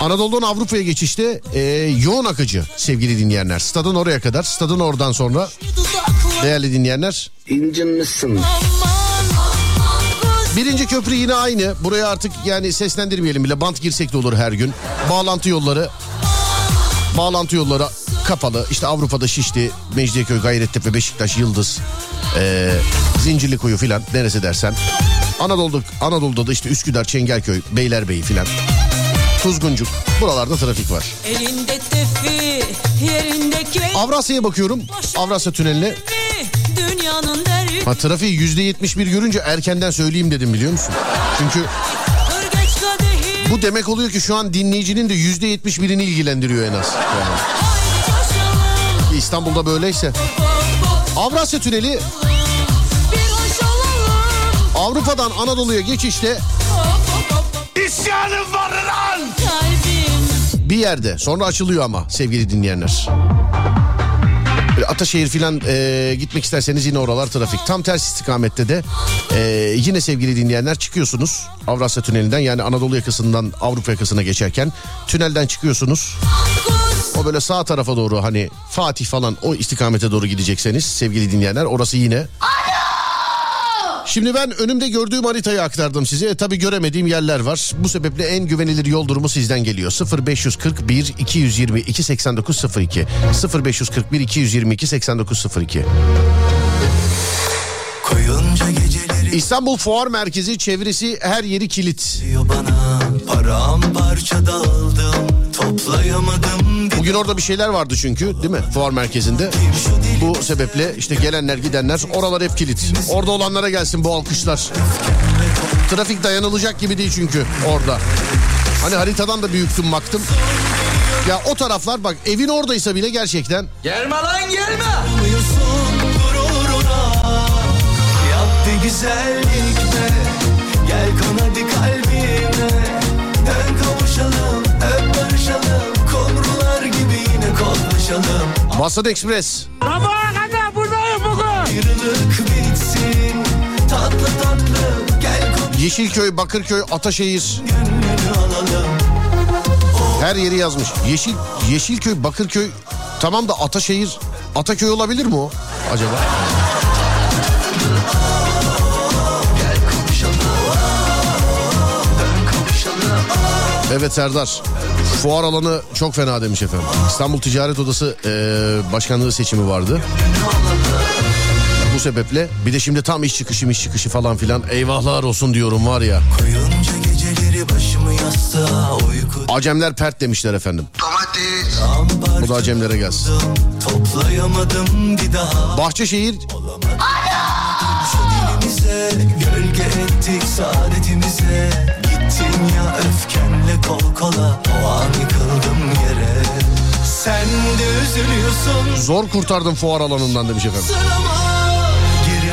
Speaker 3: Anadolu'dan Avrupa'ya geçişte e, yoğun akıcı sevgili dinleyenler. Stadın oraya kadar. Stadın oradan sonra değerli dinleyenler.
Speaker 8: İncinmişsin.
Speaker 3: Birinci köprü yine aynı. Buraya artık yani seslendirmeyelim bile. Bant girsek de olur her gün. Bağlantı yolları bağlantı yolları kapalı. İşte Avrupa'da Şişli, Mecidiyeköy, Gayrettepe, Beşiktaş, Yıldız, e, Zincirlikuyu filan neresi dersen. Anadolu'da, Anadolu'da da işte Üsküdar, Çengelköy, Beylerbeyi filan. Tuzguncuk. Buralarda trafik var.
Speaker 1: Tefi
Speaker 3: Avrasya'ya bakıyorum. Avrasya Tüneli'ne. Ha, trafiği yüzde 71 görünce erkenden söyleyeyim dedim biliyor musun? Çünkü bu demek oluyor ki şu an dinleyicinin de yüzde 71'ini ilgilendiriyor en az. Yani. İstanbul'da böyleyse. Avrasya Tüneli Avrupa'dan Anadolu'ya geçişte
Speaker 7: İsyanım var lan!
Speaker 3: Bir yerde sonra açılıyor ama sevgili dinleyenler. Böyle Ataşehir filan e, gitmek isterseniz yine oralar trafik. Tam ters istikamette de e, yine sevgili dinleyenler çıkıyorsunuz Avrasya Tüneli'nden yani Anadolu yakasından Avrupa yakasına geçerken tünelden çıkıyorsunuz. Böyle sağ tarafa doğru hani Fatih falan o istikamete doğru gidecekseniz sevgili dinleyenler orası yine Şimdi ben önümde gördüğüm haritayı aktardım size. E, tabii göremediğim yerler var. Bu sebeple en güvenilir yol durumu sizden geliyor. 0541 222 8902 0541 222 8902
Speaker 7: Koyunca geceleri
Speaker 3: İstanbul Fuar Merkezi çevresi her yeri kilit.
Speaker 7: bana Paramparça dağıldım Toplayamadım
Speaker 3: Bugün orada bir şeyler vardı çünkü değil mi? Fuar merkezinde. Bu sebeple işte gelenler gidenler oralar hep kilit. Orada olanlara gelsin bu alkışlar. Trafik dayanılacak gibi değil çünkü orada. Hani haritadan da büyüktüm baktım. Ya o taraflar bak evin oradaysa bile gerçekten
Speaker 2: Gelme lan gelme.
Speaker 7: Uyusun gururuna Yap bir güzellik be Gel hadi kalbime Dön kavuşalım koklaşalım
Speaker 3: Basat Express.
Speaker 7: Ayrılık bitsin Tatlı tatlı Gel
Speaker 3: Yeşilköy, Bakırköy, Ataşehir. Her yeri yazmış. Yeşil Yeşilköy, Bakırköy tamam da Ataşehir, Ataköy olabilir mi o acaba? Evet Serdar. Fuar alanı çok fena demiş efendim. İstanbul Ticaret Odası eee, başkanlığı seçimi vardı. Bu sebeple bir de şimdi tam iş çıkışı iş çıkışı falan filan eyvahlar olsun diyorum var ya. Acemler pert demişler efendim.
Speaker 7: ambar
Speaker 3: Bu da Acemlere gelsin.
Speaker 7: Toplayamadım bir daha
Speaker 3: Bahçeşehir
Speaker 7: Dilimize gölge ettik saadetimize Gittin ya öfkenle kol kola O an yıkıldım yere Sen de üzülüyorsun
Speaker 3: zor kurtardım fuar alanından demiş efendim.
Speaker 7: ama Geri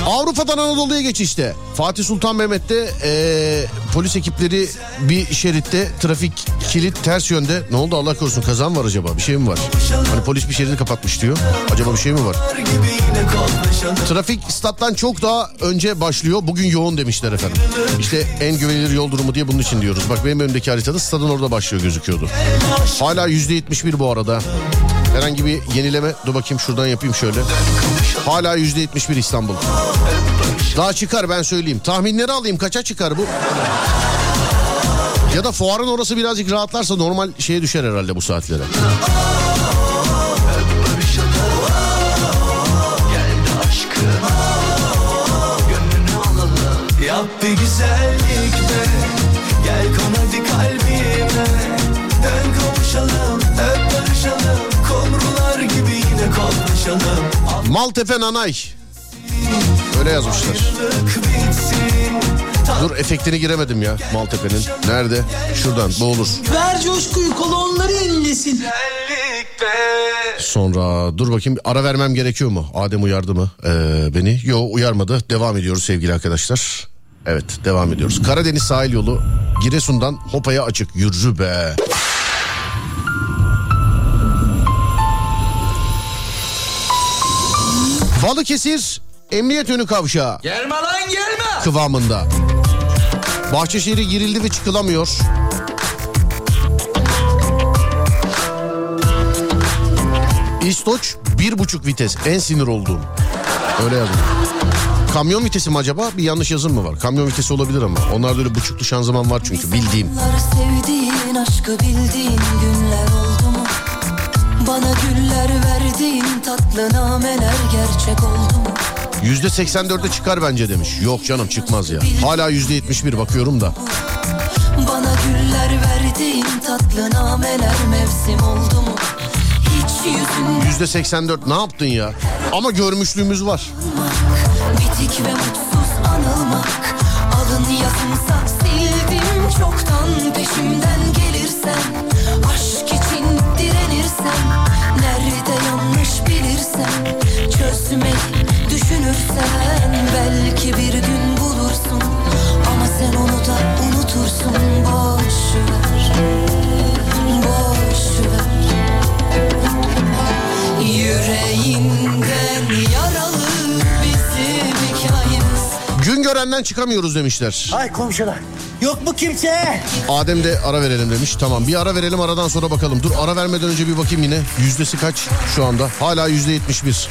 Speaker 3: Avrupa'dan Anadolu'ya geçişte Fatih Sultan Mehmet'te eee, polis ekipleri bir şeritte trafik kilit ters yönde. Ne oldu Allah korusun kaza mı var acaba bir şey mi var? Hani polis bir şeridi kapatmış diyor. Acaba bir şey mi var? Trafik stat'tan çok daha önce başlıyor. Bugün yoğun demişler efendim. İşte en güvenilir yol durumu diye bunun için diyoruz. Bak benim önümdeki haritada stadın orada başlıyor gözüküyordu. Hala %71 bu arada. Herhangi bir yenileme. Dur bakayım şuradan yapayım şöyle. Hala %71 İstanbul. Daha çıkar ben söyleyeyim. Tahminleri alayım kaça çıkar bu? Ya da fuarın orası birazcık rahatlarsa normal şeye düşer herhalde bu saatlere.
Speaker 7: Yap bir güzellik be Gel kon hadi kalbime Dön kavuşalım Öp barışalım Kumrular gibi yine koklaşalım
Speaker 3: Maltepe Nanay. Öyle yazmışlar. Dur efektini giremedim ya Maltepe'nin. Nerede? Şuradan bu olur.
Speaker 8: Ver coşkuyu kolonları
Speaker 7: be
Speaker 3: Sonra dur bakayım ara vermem gerekiyor mu? Adem uyardı mı ee, beni? Yo uyarmadı. Devam ediyoruz sevgili arkadaşlar. Evet devam ediyoruz. Karadeniz sahil yolu Giresun'dan Hopa'ya açık. Yürü be. Balıkesir Emniyet Önü Kavşağı
Speaker 2: Gelme lan gelme.
Speaker 3: kıvamında. Bahçeşehir'e girildi ve çıkılamıyor. İstoç bir buçuk vites en sinir olduğum. Öyle yazdım. Kamyon vitesi mi acaba? Bir yanlış yazım mı var? Kamyon vitesi olabilir ama. Onlarda öyle buçuklu şanzıman var çünkü bildiğim.
Speaker 6: Sevdiğin aşkı bildiğin günler oldu? Bana güller verdiğin tatlı nameler gerçek oldu mu?
Speaker 3: Yüzde 84'e çıkar bence demiş. Yok canım çıkmaz ya. Hala yüzde 71 bakıyorum da.
Speaker 6: Bana güller verdiğin tatlı nameler mevsim oldu mu? Hiç yüzün
Speaker 3: Yüzde 84 ne yaptın ya? Ama görmüşlüğümüz var.
Speaker 6: bitik ve mutsuz anılmak Alın yazımsa sildim çoktan peşimden gelirsen direnirsen Nerede yanlış bilirsen Çözmeyi düşünürsen Belki bir gün bulursun. Ama sen onu da unutursun Boş ver Boş ver. Yüreğinden
Speaker 3: görenden çıkamıyoruz demişler.
Speaker 8: Ay komşular. Yok mu kimse?
Speaker 3: Adem de ara verelim demiş. Tamam bir ara verelim aradan sonra bakalım. Dur ara vermeden önce bir bakayım yine. Yüzdesi kaç şu anda? Hala yüzde 71.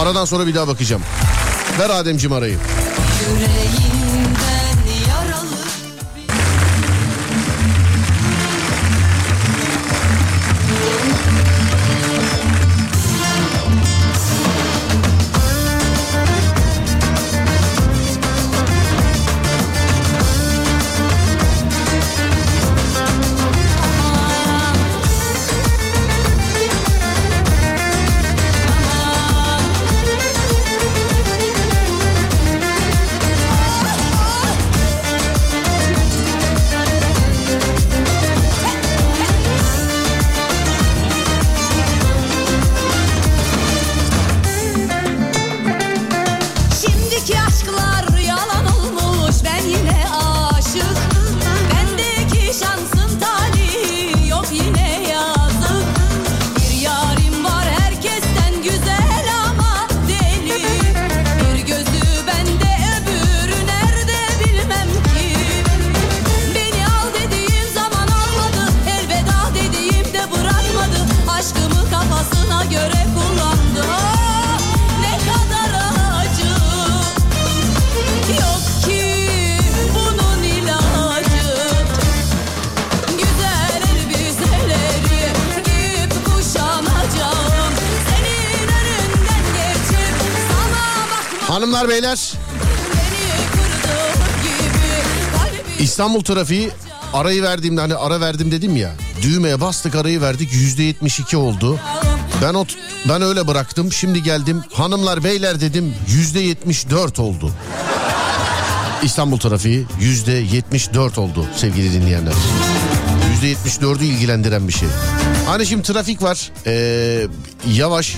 Speaker 3: Aradan sonra bir daha bakacağım. Ver Ademciğim arayı.
Speaker 1: Yüreğimden
Speaker 3: Hanımlar beyler İstanbul trafiği arayı verdiğimde hani ara verdim dedim ya. Düğmeye bastık arayı verdik yüzde 72 oldu. Ben o ben öyle bıraktım. Şimdi geldim hanımlar beyler dedim yüzde 74 oldu. İstanbul trafiği yüzde 74 oldu sevgili dinleyenler. Yüzde 74'ü ilgilendiren bir şey. Hani şimdi trafik var ee, yavaş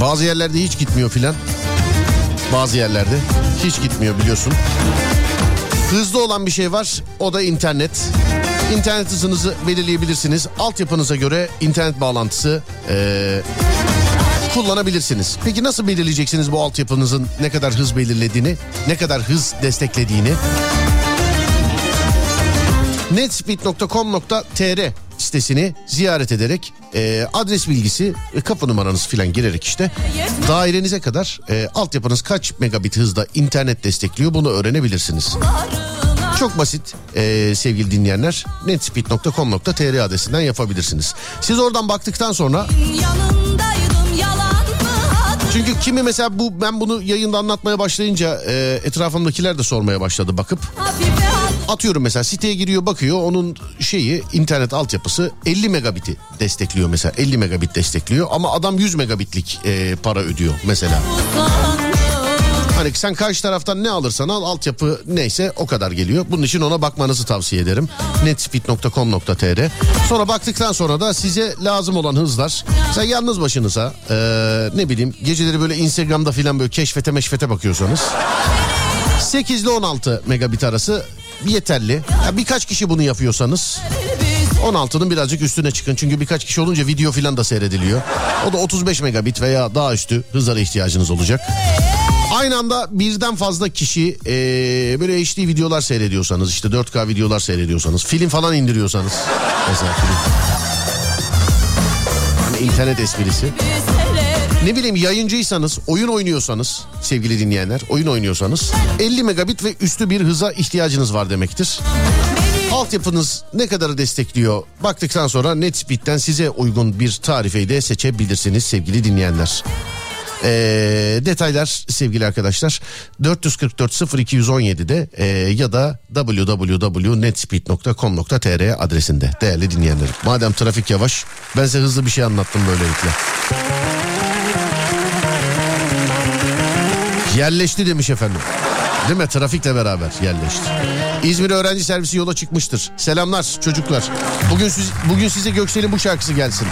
Speaker 3: bazı yerlerde hiç gitmiyor filan. Bazı yerlerde hiç gitmiyor biliyorsun. Hızlı olan bir şey var o da internet. İnternet hızınızı belirleyebilirsiniz. Altyapınıza göre internet bağlantısı eee, kullanabilirsiniz. Peki nasıl belirleyeceksiniz bu altyapınızın ne kadar hız belirlediğini, ne kadar hız desteklediğini? netspeed.com.tr sitesini ziyaret ederek eee, adres bilgisi, e, kapı numaranızı filan girerek işte dairenize kadar eee, altyapınız kaç megabit hızda internet destekliyor bunu öğrenebilirsiniz. Çok basit eee, sevgili dinleyenler. netspeed.com.tr adresinden yapabilirsiniz. Siz oradan baktıktan sonra
Speaker 1: adı
Speaker 3: çünkü kimi mesela bu ben bunu yayında anlatmaya başlayınca eee, etrafımdakiler de sormaya başladı bakıp atıyorum mesela siteye giriyor bakıyor onun şeyi internet altyapısı 50 megabiti destekliyor mesela 50 megabit destekliyor ama adam 100 megabitlik eee, para ödüyor mesela.
Speaker 1: sandım
Speaker 3: Hani sen karşı taraftan ne alırsan al altyapı neyse o kadar geliyor. Bunun için ona bakmanızı tavsiye ederim. netspeed.com.tr Sonra baktıktan sonra da size lazım olan hızlar. Sen yalnız başınıza eee, ne bileyim geceleri böyle Instagram'da filan böyle keşfete meşfete bakıyorsanız 8 ile 16 megabit arası yeterli. Ya birkaç kişi bunu yapıyorsanız 16'nın birazcık üstüne çıkın. Çünkü birkaç kişi olunca video filan da seyrediliyor. O da 35 megabit veya daha üstü hızlara ihtiyacınız olacak. Aynı anda birden fazla kişi eee, böyle HD videolar seyrediyorsanız işte 4K videolar seyrediyorsanız film falan indiriyorsanız mesela film. Hani internet esprisi. Ne bileyim yayıncıysanız, oyun oynuyorsanız sevgili dinleyenler, oyun oynuyorsanız 50 megabit ve üstü bir hıza ihtiyacınız var demektir. Altyapınız ne kadar destekliyor baktıktan sonra Netspeed'den size uygun bir tarifeyi de seçebilirsiniz sevgili dinleyenler. Ee, detaylar sevgili arkadaşlar 444 0217'de e, ya da www.netspeed.com.tr adresinde değerli dinleyenlerim. Madem trafik yavaş ben size hızlı bir şey anlattım böylelikle. Yerleşti demiş efendim. Değil mi? Trafikle beraber yerleşti. İzmir öğrenci servisi yola çıkmıştır. Selamlar çocuklar. Bugün siz, bugün size Göksel'in bu şarkısı gelsin.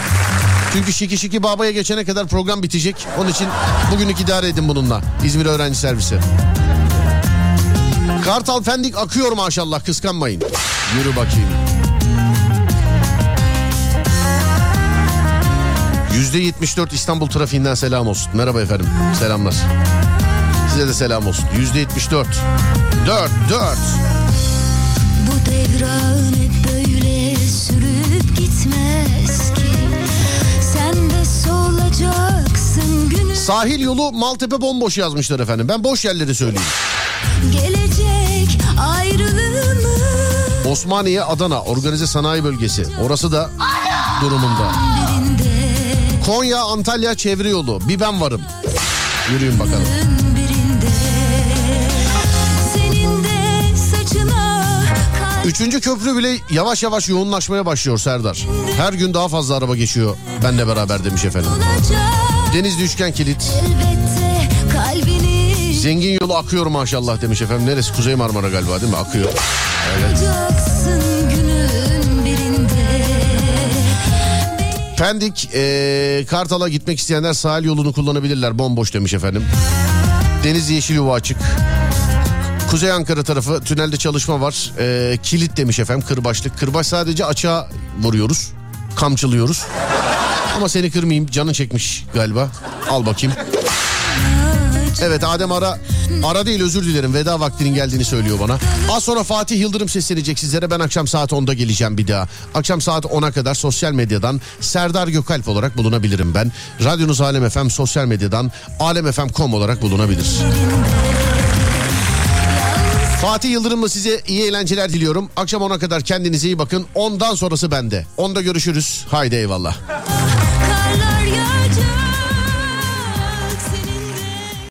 Speaker 3: Çünkü Şiki Şiki Baba'ya geçene kadar program bitecek. Onun için bugünlük idare edin bununla. İzmir öğrenci servisi. Kartal Fendik akıyor maşallah kıskanmayın. Yürü bakayım. %74 İstanbul trafiğinden selam olsun. Merhaba efendim. Selamlar. Size de selam olsun. %74. 4 4.
Speaker 6: Bu devran hep böyle sürüp gitmez
Speaker 3: Sahil yolu Maltepe bomboş yazmışlar efendim. Ben boş yerleri söyleyeyim.
Speaker 6: Gelecek ayrılığımız
Speaker 3: Osmaniye Adana organize sanayi bölgesi. Orası da durumunda.
Speaker 6: birinde
Speaker 3: Konya Antalya çevre yolu. Bir ben varım. Yürüyün bakalım. Üçüncü köprü bile yavaş yavaş yoğunlaşmaya başlıyor Serdar. Her gün daha fazla araba geçiyor. Benle beraber demiş efendim. Denizli Üçgen Kilit. Zengin yolu akıyor maşallah demiş efendim. Neresi? Kuzey Marmara galiba değil mi? Akıyor. Evet. Pendik eee, Kartal'a gitmek isteyenler sahil yolunu kullanabilirler. Bomboş demiş efendim. Denizli Yeşil Yuva açık. Kuzey Ankara tarafı tünelde çalışma var. Eee, kilit demiş efendim kırbaçlık. Kırbaç sadece açığa vuruyoruz. Kamçılıyoruz. Ama seni kırmayayım canın çekmiş galiba. Al bakayım. Evet Adem Ara ara değil özür dilerim veda vaktinin geldiğini söylüyor bana. Az sonra Fatih Yıldırım seslenecek sizlere ben akşam saat 10'da geleceğim bir daha. Akşam saat 10'a kadar sosyal medyadan Serdar Gökalp olarak bulunabilirim ben. Radyonuz Alem FM sosyal medyadan alemfm.com olarak bulunabilir. Fatih Yıldırım'la size iyi eğlenceler diliyorum. Akşam 10'a kadar kendinize iyi bakın. Ondan sonrası bende. Onda görüşürüz. Haydi eyvallah.